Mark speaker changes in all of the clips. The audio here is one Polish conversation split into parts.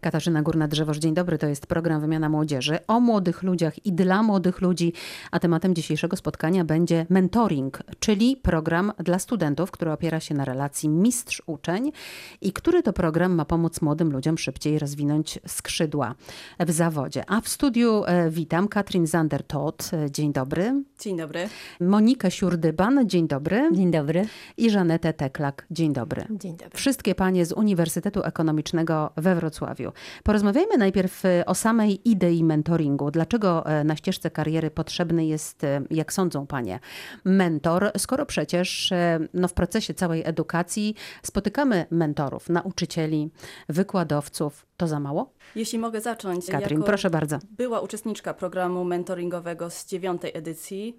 Speaker 1: Katarzyna Górna-Drzewoż, dzień dobry. To jest program Wymiana Młodzieży o młodych ludziach i dla młodych ludzi. A tematem dzisiejszego spotkania będzie mentoring, czyli program dla studentów, który opiera się na relacji mistrz-uczeń i który to program ma pomóc młodym ludziom szybciej rozwinąć skrzydła w zawodzie. A w studiu e, witam Katrin Zander-Todt. Dzień dobry.
Speaker 2: Dzień dobry.
Speaker 1: Monikę Siurdyban. Dzień dobry.
Speaker 3: Dzień dobry.
Speaker 1: I Żanetę Teklak. Dzień dobry.
Speaker 3: Dzień dobry.
Speaker 1: Wszystkie panie z Uniwersytetu Ekonomicznego we Wrocławiu. Porozmawiajmy najpierw e, o samej idei mentoringu. Dlaczego e, na ścieżce kariery potrzebny jest, e, jak sądzą panie, mentor, skoro przecież no, w procesie całej edukacji spotykamy mentorów, nauczycieli, wykładowców. To za mało?
Speaker 2: Jeśli mogę zacząć.
Speaker 1: Katrin, proszę bardzo.
Speaker 2: Była uczestniczka programu mentoringowego z dziewiątej edycji.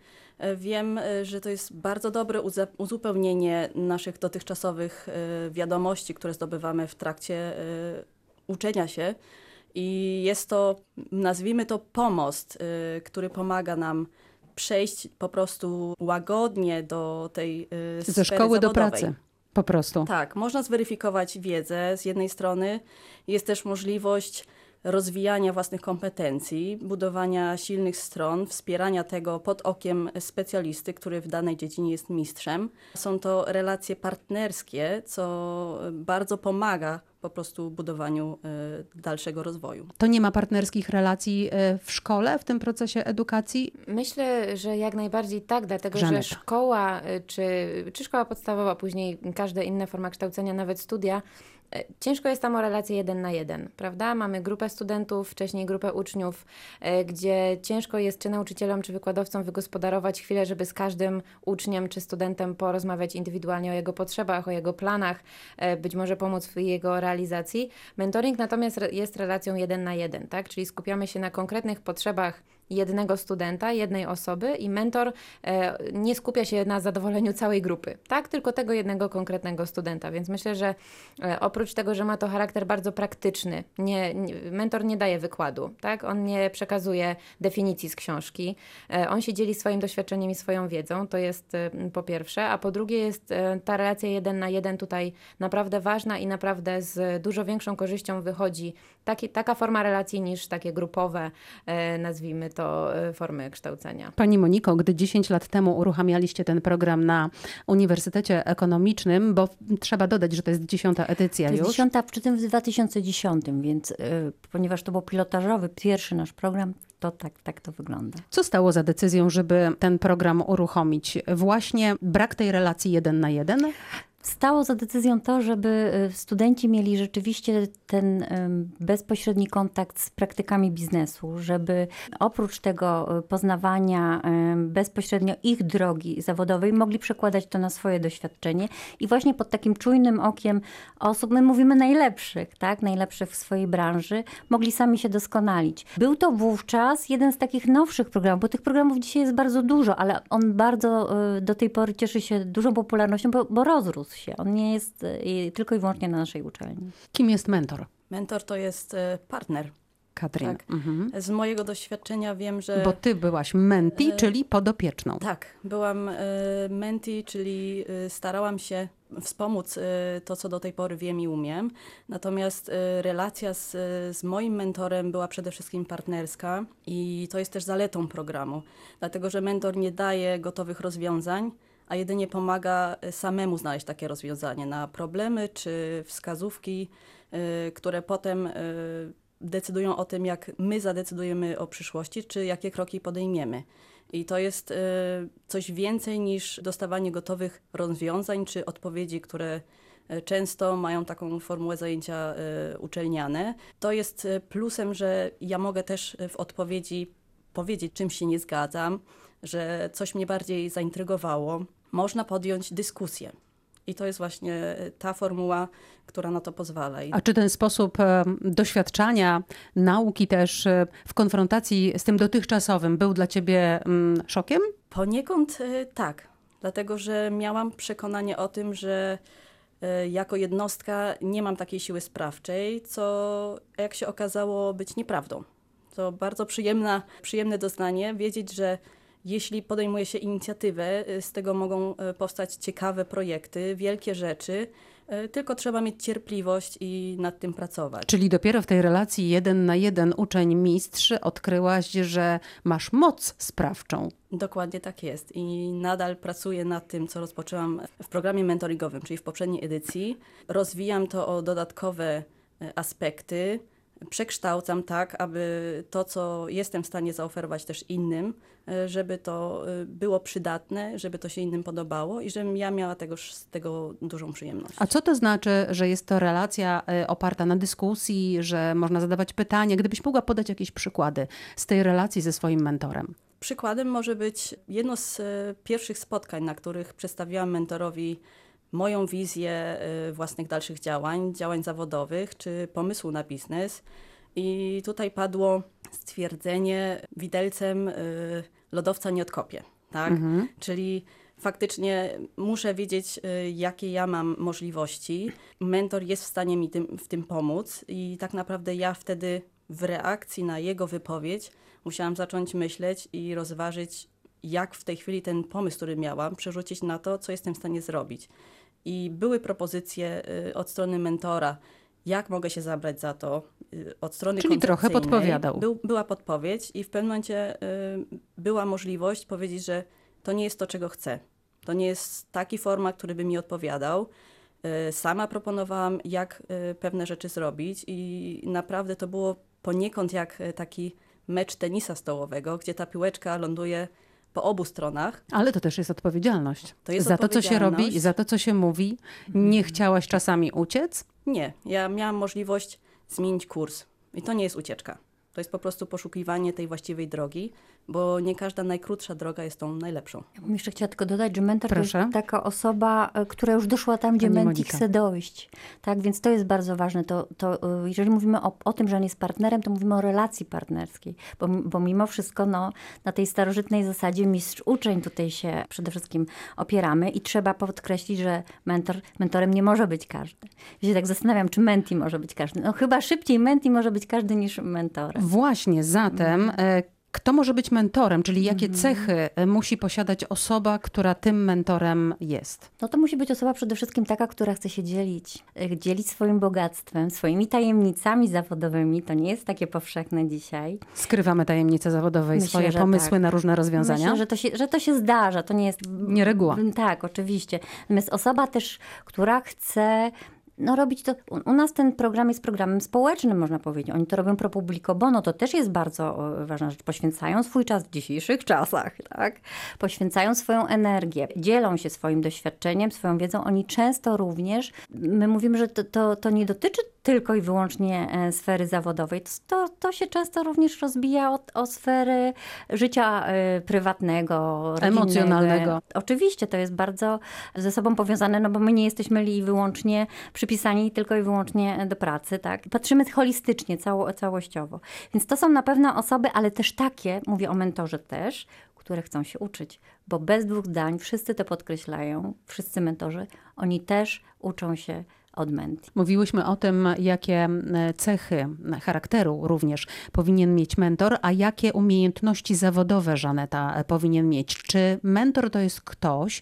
Speaker 2: Wiem, że to jest bardzo dobre uzupełnienie naszych dotychczasowych wiadomości, które zdobywamy w trakcie uczenia się. I jest to, nazwijmy to, pomost, y, który pomaga nam przejść po prostu łagodnie do tej
Speaker 1: y, Ze szkoły
Speaker 2: zawodowej.
Speaker 1: do pracy. Po prostu.
Speaker 2: Tak, można zweryfikować wiedzę z jednej strony. Jest też możliwość rozwijania własnych kompetencji, budowania silnych stron, wspierania tego pod okiem specjalisty, który w danej dziedzinie jest mistrzem. Są to relacje partnerskie, co bardzo pomaga po prostu budowaniu y, dalszego rozwoju.
Speaker 1: To nie ma partnerskich relacji y, w szkole, w tym procesie edukacji?
Speaker 3: Myślę, że jak najbardziej tak, dlatego
Speaker 1: Żaneta.
Speaker 3: że szkoła, y, czy, czy szkoła podstawowa, później każda inna forma kształcenia, nawet studia, E, ciężko jest tam o relację jeden na jeden, prawda? Mamy grupę studentów, wcześniej grupę uczniów, e, gdzie ciężko jest czy nauczycielom, czy wykładowcom wygospodarować chwilę, żeby z każdym uczniem czy studentem porozmawiać indywidualnie o jego potrzebach, o jego planach, e, być może pomóc w jego realizacji. Mentoring natomiast jest relacją jeden na jeden, tak? Czyli skupiamy się na konkretnych potrzebach jednego studenta, jednej osoby i mentor e, nie skupia się na zadowoleniu całej grupy, tak? Tylko tego jednego konkretnego studenta. Więc myślę, że e, oprócz tego, że ma to charakter bardzo praktyczny, nie, mentor nie daje wykładu, tak? On nie przekazuje definicji z książki. E, on się dzieli swoim doświadczeniem i swoją wiedzą, to jest po pierwsze, a po drugie jest ta relacja jeden na jeden tutaj naprawdę ważna i naprawdę z dużo większą korzyścią wychodzi taki, taka forma relacji niż takie grupowe, nazwijmy to y, formy kształcenia.
Speaker 1: Pani Moniko, gdy 10 lat temu uruchamialiście ten program na Uniwersytecie Ekonomicznym, bo trzeba dodać, że to jest dziesiąta edycja
Speaker 4: to jest
Speaker 1: już.
Speaker 4: dziesiąta, przy tym w 2010, więc y, ponieważ to był pilotażowy, pierwszy nasz program, to tak, tak to wygląda.
Speaker 1: Co stało za decyzją, żeby ten program uruchomić? Właśnie brak tej relacji jeden na jeden?
Speaker 4: Stało za decyzją to, żeby y, studenci mieli rzeczywiście ten bezpośredni kontakt z praktykami biznesu, żeby oprócz tego y, poznawania bezpośrednio ich drogi zawodowej mogli przekładać to na swoje doświadczenie i właśnie pod takim czujnym okiem osób, my mówimy najlepszych, tak, najlepszych w swojej branży, mogli sami się doskonalić. Był to wówczas jeden z takich nowszych programów, bo tych programów dzisiaj jest bardzo dużo, ale on bardzo y, do tej pory cieszy się dużą popularnością, bo, bo rozrósł się. On nie jest y, tylko i wyłącznie na naszej uczelni.
Speaker 1: Kim jest mentor?
Speaker 2: Mentor to jest y, partner.
Speaker 1: Katrin.
Speaker 2: Tak.
Speaker 1: Mhm.
Speaker 2: Z mojego doświadczenia wiem, że.
Speaker 1: Bo ty byłaś menti, e... czyli podopieczną.
Speaker 2: Tak, byłam y, menti, czyli y, starałam się wspomóc y, to, co do tej pory wiem i umiem. Natomiast relacja z, z moim mentorem była przede wszystkim partnerska i to jest też zaletą programu, dlatego że mentor nie daje gotowych rozwiązań a jedynie pomaga y, samemu znaleźć takie rozwiązanie na problemy czy wskazówki, y, które potem y, decydują o tym, jak my zadecydujemy o przyszłości, czy jakie kroki podejmiemy. I to jest coś więcej niż dostawanie gotowych rozwiązań czy odpowiedzi, które często mają taką formułę zajęcia uczelniane. To jest plusem, że ja mogę też w odpowiedzi powiedzieć, czym się nie zgadzam, że coś mnie bardziej zaintrygowało, można podjąć dyskusję. I to jest właśnie ta formuła, która na to pozwala.
Speaker 1: A czy ten sposób e, doświadczania nauki też e, w konfrontacji z tym dotychczasowym był dla ciebie mm, szokiem?
Speaker 2: Poniekąd e, tak, dlatego że miałam przekonanie o tym, że jako jednostka nie mam takiej siły sprawczej, co jak się okazało być nieprawdą. To bardzo przyjemna, przyjemne doznanie wiedzieć, że jeśli podejmuje się inicjatywę, y, z tego mogą y, powstać ciekawe projekty, wielkie rzeczy, y, tylko trzeba mieć cierpliwość i nad tym pracować.
Speaker 1: Czyli dopiero w tej relacji jeden na jeden uczeń-mistrz odkryłaś, że masz moc sprawczą.
Speaker 2: Dokładnie tak jest i nadal pracuję nad tym, co rozpoczęłam w programie mentoringowym, czyli w poprzedniej edycji. Rozwijam to o dodatkowe aspekty, przekształcam tak, aby to, co jestem w stanie zaoferować też innym, e, żeby to e, było przydatne, żeby to się innym podobało i żebym ja miała tego, z tego dużą przyjemność.
Speaker 1: A co to znaczy, że jest to relacja e, oparta na dyskusji, że można zadawać pytania? Gdybyś mogła podać jakieś przykłady z tej relacji ze swoim mentorem.
Speaker 2: Przykładem może być jedno z pierwszych spotkań, na których przedstawiłam mentorowi moją wizję y, własnych dalszych działań, działań zawodowych czy pomysłu na biznes. I tutaj padło stwierdzenie widelcem y, lodowca nie odkopię. Tak? Mhm. Czyli faktycznie muszę wiedzieć, y, jakie ja mam możliwości. Mentor jest w stanie mi tym, w tym pomóc, i tak naprawdę ja wtedy w reakcji na jego wypowiedź musiałam zacząć myśleć i rozważyć, jak w tej chwili ten pomysł, który miałam, przerzucić na to, co jestem w stanie zrobić. I były propozycje y, od strony mentora, jak mogę się zabrać za to y, od strony
Speaker 1: Czyli trochę podpowiadał.
Speaker 2: Był, była podpowiedź i w pewnym momencie y, była możliwość powiedzieć, że to nie jest to, czego chcę. To nie jest taki format, który by mi odpowiadał. Sama proponowałam, jak pewne rzeczy zrobić i naprawdę to było poniekąd jak taki mecz tenisa stołowego, gdzie ta piłeczka ląduje po obu stronach.
Speaker 1: Ale to też jest odpowiedzialność. To jest za to, co się robi i za to, co się mówi. Nie chciałaś czasami uciec?
Speaker 2: Nie. Ja miałam możliwość zmienić kurs. I to nie jest ucieczka. To jest po prostu poszukiwanie tej właściwej drogi, bo nie każda najkrótsza droga jest tą najlepszą.
Speaker 4: Ja bym jeszcze chciała tylko dodać, że mentor Proszę. to jest taka osoba, e, która już doszła tam, gdzie menti chce dojść. Tak, więc to jest bardzo ważne. To, to, e, jeżeli mówimy o, o tym, że on jest partnerem, to mówimy o relacji partnerskiej, bo, bo mimo wszystko no, na tej starożytnej zasadzie mistrz-uczeń tutaj się przede wszystkim opieramy i trzeba podkreślić, że mentor, mentorem nie może być każdy. Ja się tak zastanawiam, czy menti może być każdy. No chyba szybciej menti może być każdy niż mentorem.
Speaker 1: Właśnie, zatem mhm. kto może być mentorem, czyli jakie mhm. cechy e, musi posiadać osoba, która tym mentorem jest?
Speaker 4: No to musi być osoba przede wszystkim taka, która chce się dzielić, e, dzielić swoim bogactwem, swoimi tajemnicami zawodowymi. To nie jest takie powszechne dzisiaj.
Speaker 1: Skrywamy tajemnice zawodowe i swoje pomysły tak. na różne rozwiązania?
Speaker 4: Myślę, że to, się, że to się zdarza, to nie jest...
Speaker 1: Nie reguła.
Speaker 4: Tak, oczywiście. Natomiast osoba też, która chce no robić to. U, nas ten program jest programem społecznym, można powiedzieć. Oni to robią pro publico bono, to też jest bardzo ważna rzecz. Poświęcają swój czas w dzisiejszych czasach, tak? Poświęcają swoją energię, dzielą się swoim doświadczeniem, swoją wiedzą. Oni często również, my mówimy, że to, to, to nie dotyczy tylko i wyłącznie e, sfery zawodowej. To, to się często również rozbija o, o sfery życia y, prywatnego,
Speaker 1: emocjonalnego.
Speaker 4: Oczywiście to jest bardzo ze sobą powiązane, no bo my nie jesteśmy li wyłącznie przypisani tylko i wyłącznie do pracy, tak? Patrzymy holistycznie, cało, całościowo. Więc to są na pewno osoby, ale też takie, mówię o mentorze też, które chcą się uczyć, bo bez dwóch zdań wszyscy to podkreślają, wszyscy mentorzy, oni też uczą się od Menti.
Speaker 1: Mówiłyśmy o tym, jakie cechy charakteru również powinien mieć mentor, a jakie umiejętności zawodowe Żaneta powinien mieć. Czy mentor to jest ktoś,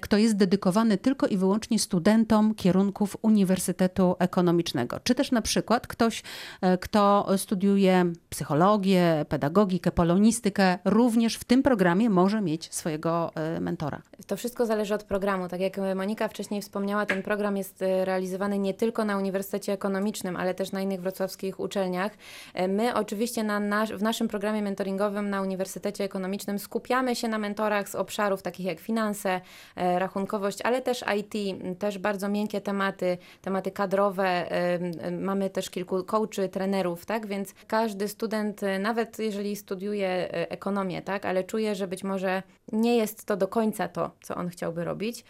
Speaker 1: kto jest dedykowany tylko i wyłącznie studentom kierunków Uniwersytetu Ekonomicznego? Czy też na przykład ktoś, e, kto studiuje psychologię, pedagogikę, polonistykę, również w tym programie może mieć swojego e, mentora?
Speaker 3: To wszystko zależy od programu. Tak jak Monika wcześniej wspomniała, ten program jest realizowany realizowany nie tylko na Uniwersytecie Ekonomicznym, ale też na innych wrocławskich uczelniach. E, my oczywiście na nasz, w naszym programie mentoringowym na Uniwersytecie Ekonomicznym skupiamy się na mentorach z obszarów takich jak finanse, e, rachunkowość, ale też IT, też bardzo miękkie tematy, tematy kadrowe. E, mamy też kilku coachy, trenerów, tak? Więc każdy student, nawet jeżeli studiuje ekonomię, tak, ale czuje, że być może nie jest to do końca to, co on chciałby robić,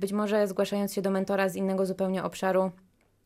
Speaker 3: być może zgłaszając się do mentora z innego zupełnie obszaru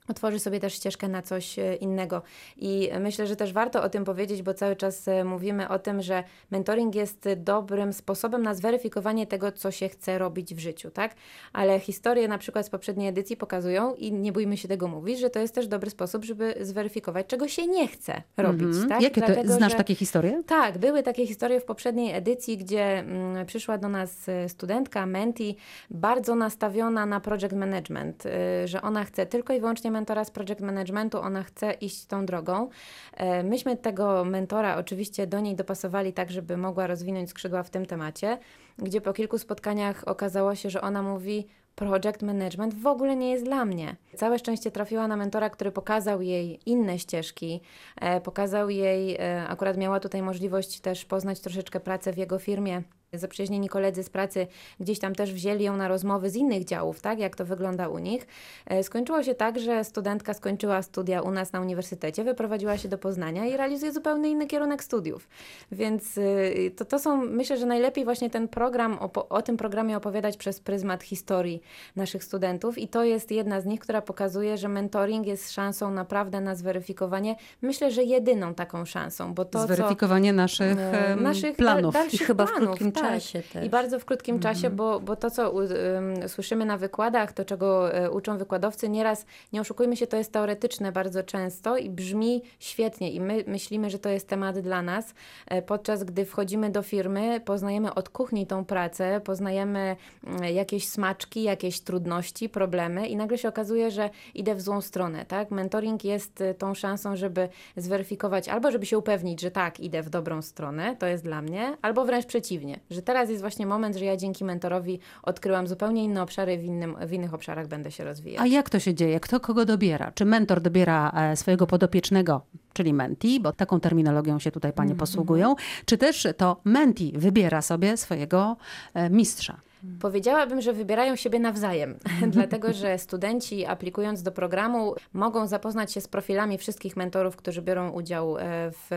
Speaker 3: otworzy sobie też ścieżkę na coś e, innego. I myślę, że też warto o tym powiedzieć, bo cały czas e, mówimy o tym, że mentoring jest dobrym sposobem na zweryfikowanie tego, co się chce robić w życiu, tak? Ale historie na przykład z poprzedniej edycji pokazują i nie bójmy się tego mówić, że to jest też dobry sposób, żeby zweryfikować, czego się nie chce robić,
Speaker 1: Mhm.
Speaker 3: tak?
Speaker 1: Jakie to,
Speaker 3: Dlatego,
Speaker 1: znasz
Speaker 3: że-
Speaker 1: takie historie?
Speaker 3: tak, były takie historie w poprzedniej edycji, gdzie mm, przyszła do nas e, studentka, menti, bardzo nastawiona na project management, y, że ona chce tylko i wyłącznie mentora z project managementu, ona chce iść tą drogą. E, Myśmy tego mentora oczywiście do niej dopasowali tak, żeby mogła rozwinąć skrzydła w tym temacie, gdzie po kilku spotkaniach okazało się, że ona mówi, project management w ogóle nie jest dla mnie. Całe szczęście trafiła na mentora, który pokazał jej inne ścieżki, e, pokazał jej, e, akurat miała tutaj możliwość też poznać troszeczkę pracę w jego firmie. Zaprzyjaźnieni koledzy z pracy gdzieś tam też wzięli ją na rozmowy z innych działów, tak, jak to wygląda u nich. E, Skończyło się tak, że studentka skończyła studia u nas na uniwersytecie, wyprowadziła się do Poznania i realizuje zupełnie inny kierunek studiów. Więc y, to, to są, myślę, że najlepiej właśnie ten program, o, o tym programie opowiadać przez pryzmat historii naszych studentów i to jest jedna z nich, która pokazuje, że mentoring jest szansą naprawdę na zweryfikowanie, myślę, że jedyną taką szansą, bo to, co...
Speaker 1: Zweryfikowanie naszych,
Speaker 3: E, naszych
Speaker 1: planów.
Speaker 4: I chyba w
Speaker 3: planów,
Speaker 4: krótkim
Speaker 3: tak.
Speaker 4: Czasie też.
Speaker 3: I bardzo w krótkim czasie, bo, bo to, co u, ym, słyszymy na wykładach, to czego e, uczą wykładowcy, nieraz, nie oszukujmy się, to jest teoretyczne bardzo często i brzmi świetnie i my myślimy, że to jest temat dla nas, e, podczas gdy wchodzimy do firmy, poznajemy od kuchni tą pracę, poznajemy mm, jakieś smaczki, jakieś trudności, problemy i nagle się okazuje, że idę w złą stronę, tak? Mentoring jest e, tą szansą, żeby zweryfikować albo żeby się upewnić, że tak, idę w dobrą stronę, to jest dla mnie, albo wręcz przeciwnie, że teraz jest właśnie moment, że ja dzięki mentorowi odkryłam zupełnie inne obszary, w, innym, w innych obszarach będę się rozwijać.
Speaker 1: A jak to się dzieje? Kto kogo dobiera? Czy mentor dobiera e, swojego podopiecznego, czyli menti, bo taką terminologią się tutaj panie posługują, czy też to menti wybiera sobie swojego e, mistrza?
Speaker 3: Powiedziałabym, że wybierają siebie nawzajem, dlatego że studenci aplikując do programu mogą zapoznać się z profilami wszystkich mentorów, którzy biorą udział e, w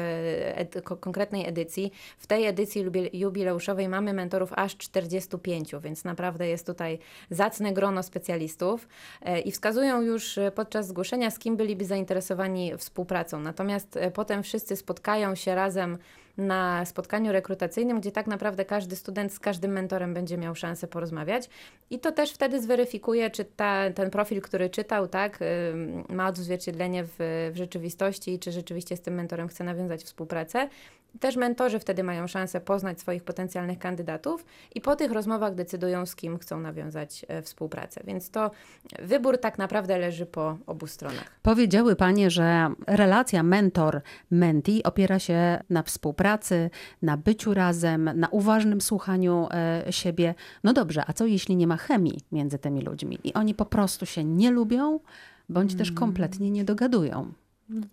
Speaker 3: konkretnej edycji. W tej edycji jubileuszowej mamy mentorów aż 45, więc naprawdę jest tutaj zacne grono specjalistów e, i wskazują już e, podczas zgłoszenia, z kim byliby zainteresowani współpracą. Natomiast potem wszyscy spotkają się razem na spotkaniu rekrutacyjnym, gdzie tak naprawdę każdy student z każdym mentorem będzie miał szansę porozmawiać i to też wtedy zweryfikuje, czy ta, ten profil, który czytał, tak, ma odzwierciedlenie w, w rzeczywistości i czy rzeczywiście z tym mentorem chce nawiązać współpracę. Też mentorzy wtedy mają szansę poznać swoich potencjalnych kandydatów i po tych rozmowach decydują, z kim chcą nawiązać e, współpracę. Więc to wybór tak naprawdę leży po obu stronach.
Speaker 1: Powiedziały panie, że relacja mentor-menti opiera się na współpracy, na byciu razem, na uważnym słuchaniu e, siebie. No dobrze, a co jeśli nie ma chemii między tymi ludźmi i oni po prostu się nie lubią, bądź też kompletnie nie dogadują?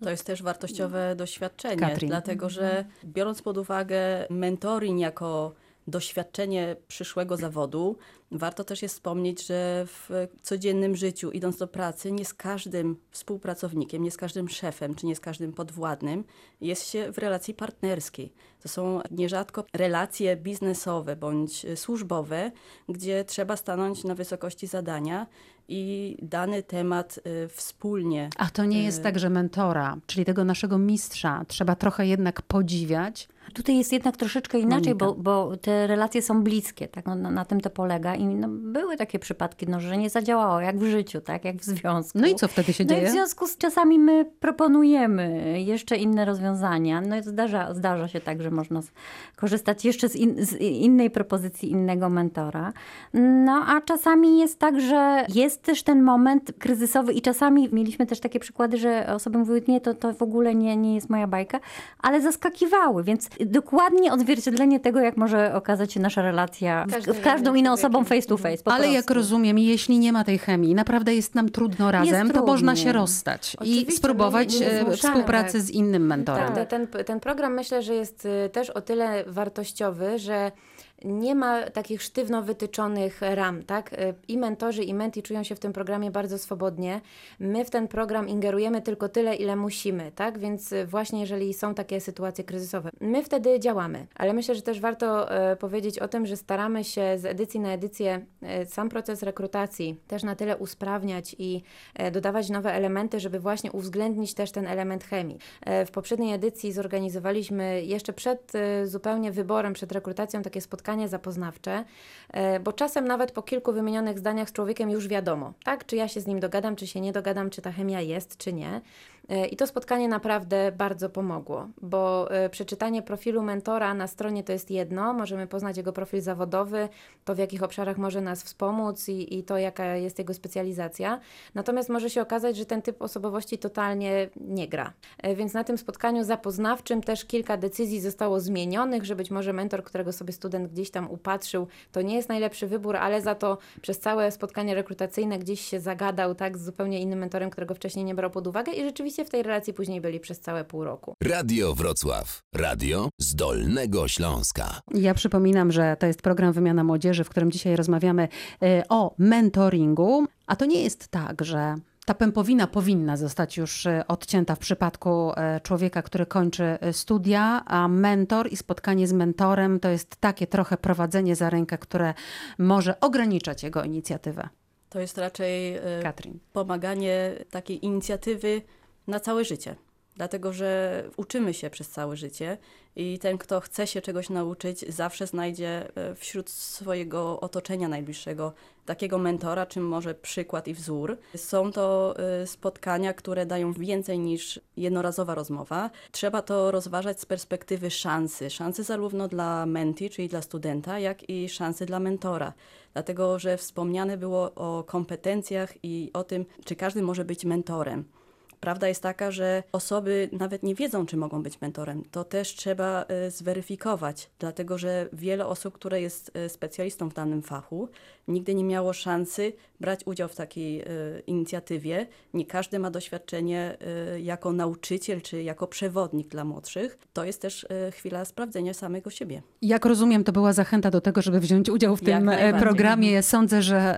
Speaker 2: To jest też wartościowe doświadczenie,
Speaker 1: Katrin.
Speaker 2: dlatego że biorąc pod uwagę mentoring jako doświadczenie przyszłego zawodu, warto też jest wspomnieć, że w codziennym życiu, idąc do pracy, nie z każdym współpracownikiem, nie z każdym szefem, czy nie z każdym podwładnym jest się w relacji partnerskiej. To są nierzadko relacje biznesowe bądź y, służbowe, gdzie trzeba stanąć na wysokości zadania i dany temat y, wspólnie
Speaker 1: A to nie jest tak, że mentora, czyli tego naszego mistrza, trzeba trochę jednak podziwiać.
Speaker 4: Tutaj jest jednak troszeczkę inaczej,
Speaker 1: Monika.
Speaker 4: bo, bo te relacje są bliskie, tak? No, na, tym to polega. I no, były takie przypadki, no, że nie zadziałało, jak w życiu, tak? Jak w związku.
Speaker 1: No i co wtedy się
Speaker 4: No i w
Speaker 1: dzieje?
Speaker 4: związku z czasami my proponujemy jeszcze inne rozwiązania. No i zdarza, zdarza się tak, że można korzystać jeszcze z, in, z innej propozycji innego mentora. No a czasami jest tak, że jest też ten moment kryzysowy i czasami mieliśmy też takie przykłady, że osoby mówiły, nie, to, to w ogóle nie, nie jest moja bajka, ale zaskakiwały, więc dokładnie odzwierciedlenie tego, jak może okazać się nasza relacja w każdą inną osobą face to face.
Speaker 1: Ale jak rozumiem, jeśli nie ma tej chemii, naprawdę jest nam trudno razem, to można się rozstać i spróbować
Speaker 3: nie
Speaker 1: e, współpracy
Speaker 3: tak.
Speaker 1: z innym mentorem.
Speaker 3: Tak, ten, ten program myślę, że jest y, też o tyle wartościowy, że nie ma takich sztywno wytyczonych ram, tak? Y, I mentorzy, i menti czują się w tym programie bardzo swobodnie. My w ten program ingerujemy tylko tyle, ile musimy, tak? Więc y, właśnie jeżeli są takie sytuacje kryzysowe, my wtedy działamy. Ale myślę, że też warto e, powiedzieć o tym, że staramy się z edycji na edycję sam proces rekrutacji też na tyle usprawniać i dodawać nowe elementy, żeby właśnie uwzględnić też ten element chemii. W poprzedniej edycji zorganizowaliśmy jeszcze przed zupełnie wyborem, przed rekrutacją takie spotkanie zapoznawcze, e, bo czasem nawet po kilku wymienionych zdaniach z człowiekiem już wiadomo, tak? Czy ja się z nim dogadam, czy się nie dogadam, czy ta chemia jest, czy nie. E, I to spotkanie naprawdę bardzo pomogło, bo e, przeczytanie profilu mentora na stronie to jest jedno, możemy poznać jego profil zawodowy, to w jakich obszarach może nas wspomóc i, i to jaka jest jego specjalizacja. Natomiast może się okazać, że ten typ osobowości totalnie nie gra. E, Więc na tym spotkaniu zapoznawczym też kilka decyzji zostało zmienionych, że być może mentor, którego sobie student gdzieś tam upatrzył, to nie jest najlepszy wybór, ale za to przez całe spotkanie rekrutacyjne gdzieś się zagadał tak z zupełnie innym mentorem, którego wcześniej nie brał pod uwagę i rzeczywiście w tej relacji później byli przez całe pół roku.
Speaker 5: Radio Wrocław. Radio z Dolnego Śląska.
Speaker 1: Ja przypominam, że to jest program Wymiana Młodzieży, w którym dzisiaj rozmawiamy e, o mentoringu. A to nie jest tak, że ta pępowina powinna zostać już e, odcięta w przypadku e, człowieka, który kończy studia, a mentor i spotkanie z mentorem to jest takie trochę prowadzenie za rękę, które może ograniczać jego inicjatywę.
Speaker 2: To jest raczej
Speaker 1: Katrin.
Speaker 2: pomaganie takiej inicjatywy na całe życie. Dlatego, że uczymy się przez całe życie i ten, kto chce się czegoś nauczyć, zawsze znajdzie e, wśród swojego otoczenia najbliższego takiego mentora, czym może przykład i wzór. Są to e, spotkania, które dają więcej niż jednorazowa rozmowa. Trzeba to rozważać z perspektywy szansy. Szansy zarówno dla menti, czyli dla studenta, jak i szansy dla mentora. Dlatego, że wspomniane było o kompetencjach i o tym, czy każdy może być mentorem. Prawda jest taka, że osoby nawet nie wiedzą, czy mogą być mentorem. To też trzeba e, zweryfikować, dlatego że wiele osób, które jest e, specjalistą w danym fachu, nigdy nie miało szansy brać udział w takiej e, inicjatywie. Nie każdy ma doświadczenie jako nauczyciel czy jako przewodnik dla młodszych. To jest też chwila sprawdzenia samego siebie.
Speaker 1: Jak rozumiem, to była zachęta do tego, żeby wziąć udział w tym programie. Sądzę, że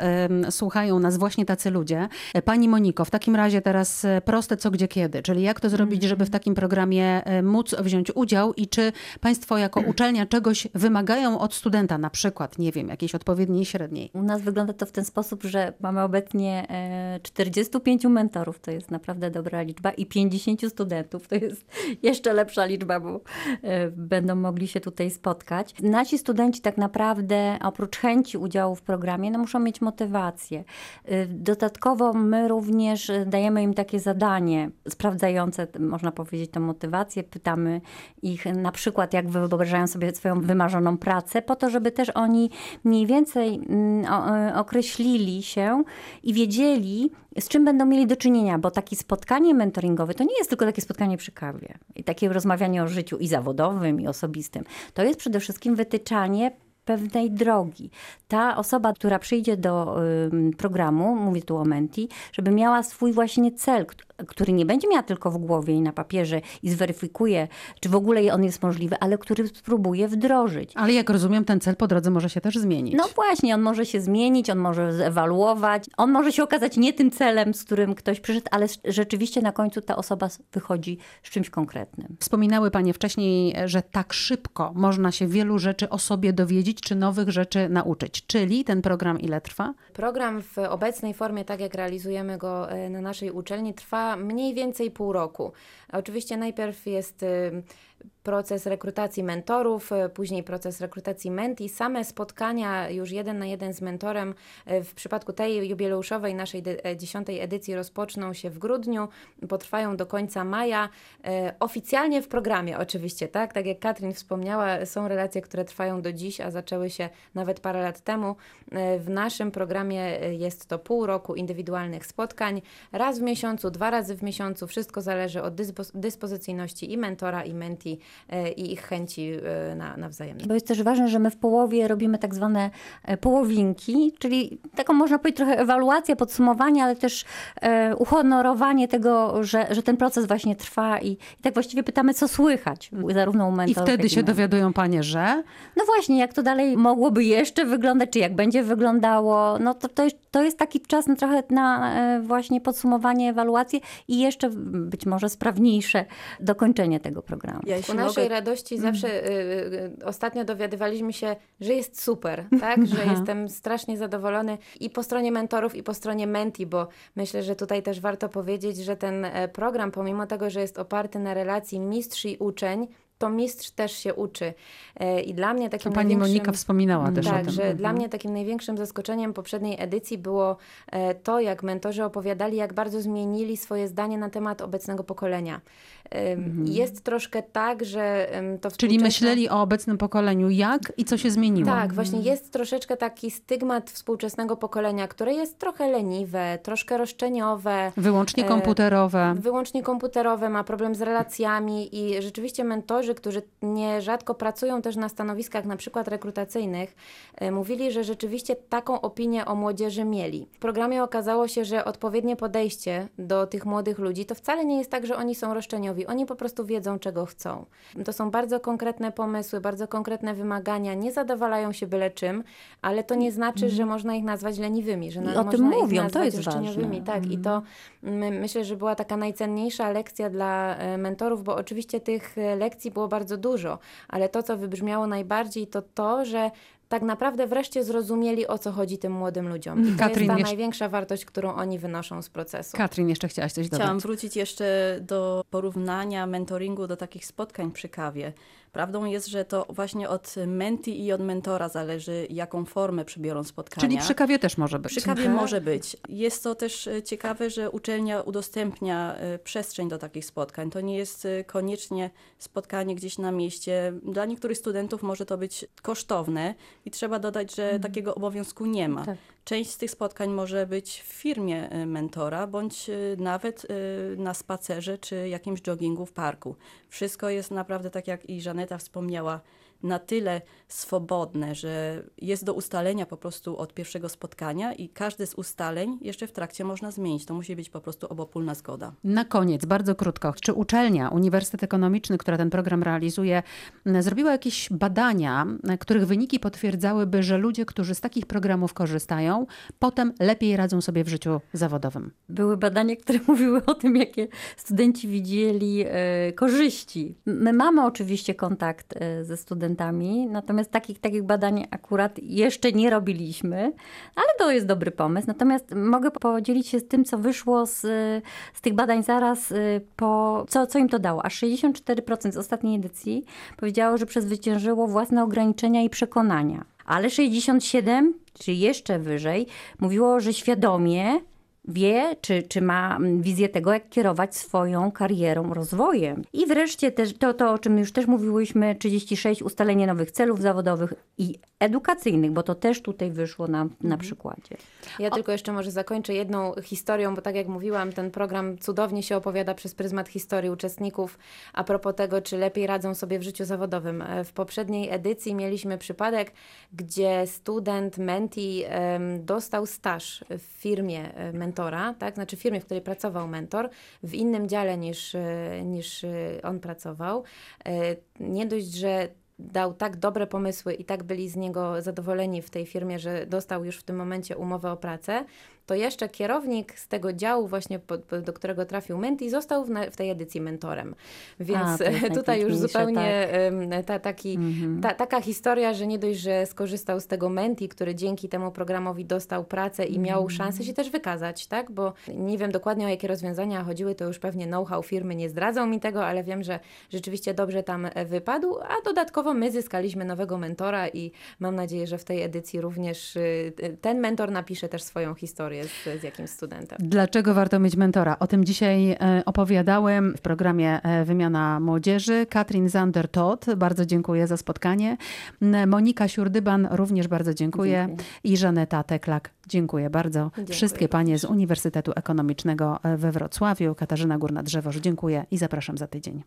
Speaker 1: słuchają nas właśnie tacy ludzie. Pani Moniko, w takim razie teraz e, co, gdzie, kiedy. Czyli jak to zrobić, żeby w takim programie e, móc wziąć udział i czy Państwo jako uczelnia czegoś wymagają od studenta, na przykład, nie wiem, jakiejś odpowiedniej średniej?
Speaker 4: U nas wygląda to w ten sposób, że mamy obecnie e, 45 mentorów, to jest naprawdę dobra liczba, i 50 studentów, to jest jeszcze lepsza liczba, bo e, będą mogli się tutaj spotkać. Nasi studenci tak naprawdę oprócz chęci udziału w programie, no muszą mieć motywację. E, Dodatkowo my również e, dajemy im takie zadanie sprawdzające, można powiedzieć, tę motywację. Pytamy ich na przykład, jak wyobrażają sobie swoją wymarzoną pracę, po to, żeby też oni mniej więcej mm, e, określili się i wiedzieli, z czym będą mieli do czynienia, bo takie spotkanie mentoringowe to nie jest tylko takie spotkanie przy kawie i takie rozmawianie o życiu i zawodowym, i osobistym. To jest przede wszystkim wytyczanie pewnej drogi. Ta osoba, która przyjdzie do programu, mówię tu o Menti, żeby miała swój właśnie cel, kt- który nie będzie miała tylko w głowie i na papierze i zweryfikuje, czy w ogóle on jest możliwy, ale który spróbuje wdrożyć.
Speaker 1: Ale jak rozumiem, ten cel po drodze może się też zmienić.
Speaker 4: No właśnie, on może się zmienić, on może zewaluować, on może się okazać nie tym celem, z którym ktoś przyszedł, ale rzeczywiście na końcu ta osoba wychodzi z czymś konkretnym.
Speaker 1: Wspominały Panie wcześniej, że tak szybko można się wielu rzeczy o sobie dowiedzieć, czy nowych rzeczy nauczyć. Czyli ten program ile trwa?
Speaker 3: Program w obecnej formie, tak jak realizujemy go e, na naszej uczelni, trwa mniej więcej pół roku. Oczywiście najpierw jest y, proces rekrutacji mentorów, y, później proces rekrutacji menti. Same spotkania już jeden na jeden z mentorem y, w przypadku tej jubileuszowej naszej e, dziesiątej edycji rozpoczną się w grudniu, potrwają do końca maja. Oficjalnie w programie oczywiście, tak? Tak jak Katrin wspomniała, są relacje, które trwają do dziś, a zaczęły się nawet parę lat temu. W naszym programie jest to pół roku indywidualnych spotkań, raz w miesiącu, dwa razy w miesiącu, wszystko zależy od dyspozycji dyspozycyjności i mentora, i menti, e, i ich chęci e, na, na wzajemne.
Speaker 4: Bo jest też ważne, że my w połowie robimy tak zwane e, połowinki, czyli taką można powiedzieć trochę ewaluację, podsumowanie, ale też uhonorowanie tego, że, że ten proces właśnie trwa i, i tak właściwie pytamy, co słychać, zarówno u
Speaker 1: I
Speaker 4: mentorów,
Speaker 1: wtedy
Speaker 4: jak
Speaker 1: się dowiadują panie, że
Speaker 4: No właśnie, jak to dalej mogłoby jeszcze wyglądać, czy jak będzie wyglądało, no to to jest, to jest taki czas na trochę na właśnie podsumowanie, ewaluację i jeszcze być może sprawniejsze dokończenie tego programu.
Speaker 2: Ja
Speaker 3: Ku naszej
Speaker 2: mogę,
Speaker 3: radości zawsze y, y, ostatnio dowiadywaliśmy się, że jest super, tak? Że jestem strasznie zadowolony i po stronie mentorów, i po stronie menti, bo myślę, że tutaj też warto powiedzieć, że ten e, program, pomimo tego, że jest oparty na relacji mistrz i uczeń, to mistrz też się uczy. E, I dla mnie
Speaker 1: to
Speaker 3: takim
Speaker 1: pani
Speaker 3: największym...
Speaker 1: Monika wspominała też o
Speaker 3: Tak,
Speaker 1: tym.
Speaker 3: że
Speaker 1: Mhm.
Speaker 3: dla mnie takim największym zaskoczeniem poprzedniej edycji było e, to, jak mentorzy opowiadali, jak bardzo zmienili swoje zdanie na temat obecnego pokolenia. Em, Jest troszkę tak, że to
Speaker 1: Mhm. Czyli myśleli o obecnym pokoleniu jak i co się zmieniło.
Speaker 3: tak, właśnie jest troszeczkę taki stygmat współczesnego pokolenia, które jest trochę leniwe, troszkę roszczeniowe.
Speaker 1: Wyłącznie
Speaker 3: e,
Speaker 1: komputerowe.
Speaker 3: Wyłącznie komputerowe, ma problem z relacjami i rzeczywiście mentorzy, którzy nierzadko pracują też na stanowiskach na przykład rekrutacyjnych, e, mówili, że rzeczywiście taką opinię o młodzieży mieli. W programie okazało się, że odpowiednie podejście do tych młodych ludzi to wcale nie jest tak, że oni są roszczeniowi, oni po prostu wiedzą, czego chcą. To są bardzo konkretne pomysły, bardzo konkretne wymagania, nie zadowalają się byle czym, ale to nie znaczy, że można ich nazwać leniwymi, że na,
Speaker 4: o tym mówią, to jest
Speaker 3: roszczeniowymi.
Speaker 4: ważne.
Speaker 3: Tak, i to my, myślę, że była taka najcenniejsza lekcja dla e, mentorów, bo oczywiście tych e, lekcji było bardzo dużo, ale to, co wybrzmiało najbardziej, to to, że tak naprawdę wreszcie zrozumieli, o co chodzi tym młodym ludziom. I to
Speaker 1: Katrin,
Speaker 3: jest ta
Speaker 1: jeszcze-
Speaker 3: największa wartość, którą oni wynoszą z procesu.
Speaker 1: Katrin, jeszcze chciałaś coś dodać.
Speaker 2: Chciałam wrócić jeszcze do porównania mentoringu do takich spotkań przy kawie. Prawdą jest, że to właśnie od menti i od mentora zależy, jaką formę przybiorą spotkania.
Speaker 1: Czyli przy kawie też może być.
Speaker 2: Przy kawie
Speaker 1: Tak?
Speaker 2: może być. Jest to też e, ciekawe, że uczelnia udostępnia e, przestrzeń do takich spotkań. To nie jest e, koniecznie spotkanie gdzieś na mieście. Dla niektórych studentów może to być kosztowne i trzeba dodać, że takiego obowiązku nie ma.
Speaker 4: Tak.
Speaker 2: Część z tych spotkań może być w firmie e, mentora, bądź e, nawet e, na spacerze czy jakimś joggingu w parku. Wszystko jest naprawdę, tak jak i Żaneta wspomniała, na tyle swobodne, że jest do ustalenia po prostu od pierwszego spotkania i każde z ustaleń jeszcze w trakcie można zmienić. To musi być po prostu obopólna zgoda.
Speaker 1: Na koniec, bardzo krótko. Czy uczelnia, Uniwersytet Ekonomiczny, która ten program realizuje, zrobiła jakieś badania, których wyniki potwierdzałyby, że ludzie, którzy z takich programów korzystają, potem lepiej radzą sobie w życiu zawodowym?
Speaker 4: Były badania, które mówiły o tym, jakie studenci widzieli e, korzyści. My mamy oczywiście kontakt e, ze studentami, natomiast takich, takich badań akurat jeszcze nie robiliśmy, ale to jest dobry pomysł. Natomiast mogę podzielić się z tym, co wyszło z, z tych badań zaraz e, po, co, co im to dało. Aż 64% z ostatniej edycji powiedziało, że przezwyciężyło własne ograniczenia i przekonania. Ale 67, czyli jeszcze wyżej, mówiło, że świadomie wie, czy, czy ma mm, wizję tego, jak kierować swoją karierą, rozwojem. I wreszcie też to, to, o czym już też mówiłyśmy, 36, ustalenie nowych celów zawodowych i edukacyjnych, bo to też tutaj wyszło nam na przykładzie.
Speaker 3: Ja tylko jeszcze może zakończę jedną historią, bo tak jak mówiłam, ten program cudownie się opowiada przez pryzmat historii uczestników a propos tego, czy lepiej radzą sobie w życiu zawodowym. E, W poprzedniej edycji mieliśmy przypadek, gdzie student menti dostał staż w firmie e, mentora, tak? znaczy firmie, w której pracował mentor, w innym dziale niż, e, niż e, on pracował. E, Nie dość, że dał tak dobre pomysły i tak byli z niego zadowoleni w tej firmie, że dostał już w tym momencie umowę o pracę, to jeszcze kierownik z tego działu właśnie, do którego trafił Menti, został w, tej edycji mentorem. Więc
Speaker 4: A,
Speaker 3: tutaj już zupełnie em, ta, taki, ta, taka historia, że nie dość, że skorzystał z tego Menti, który dzięki temu programowi dostał pracę i miał szansę się też wykazać, tak? Bo nie wiem dokładnie o jakie rozwiązania chodziły, to już pewnie know-how firmy nie zdradzą mi tego, ale wiem, że rzeczywiście dobrze tam e, wypadł, a dodatkowo my zyskaliśmy nowego mentora i mam nadzieję, że w tej edycji również y, ten mentor napisze też swoją historię jest z jakimś studentem.
Speaker 1: Dlaczego warto mieć mentora? O tym dzisiaj e, opowiadałem w programie e, Wymiana Młodzieży. Katrin Zander-Todd, bardzo dziękuję za spotkanie. Monika Siurdyban, również bardzo dziękuję.
Speaker 4: Dziękuję.
Speaker 1: I Żaneta Teklak, dziękuję bardzo.
Speaker 3: Dziękuję
Speaker 1: Wszystkie panie z Uniwersytetu Ekonomicznego we Wrocławiu. Katarzyna Górna-Drzewoż, dziękuję i zapraszam za tydzień.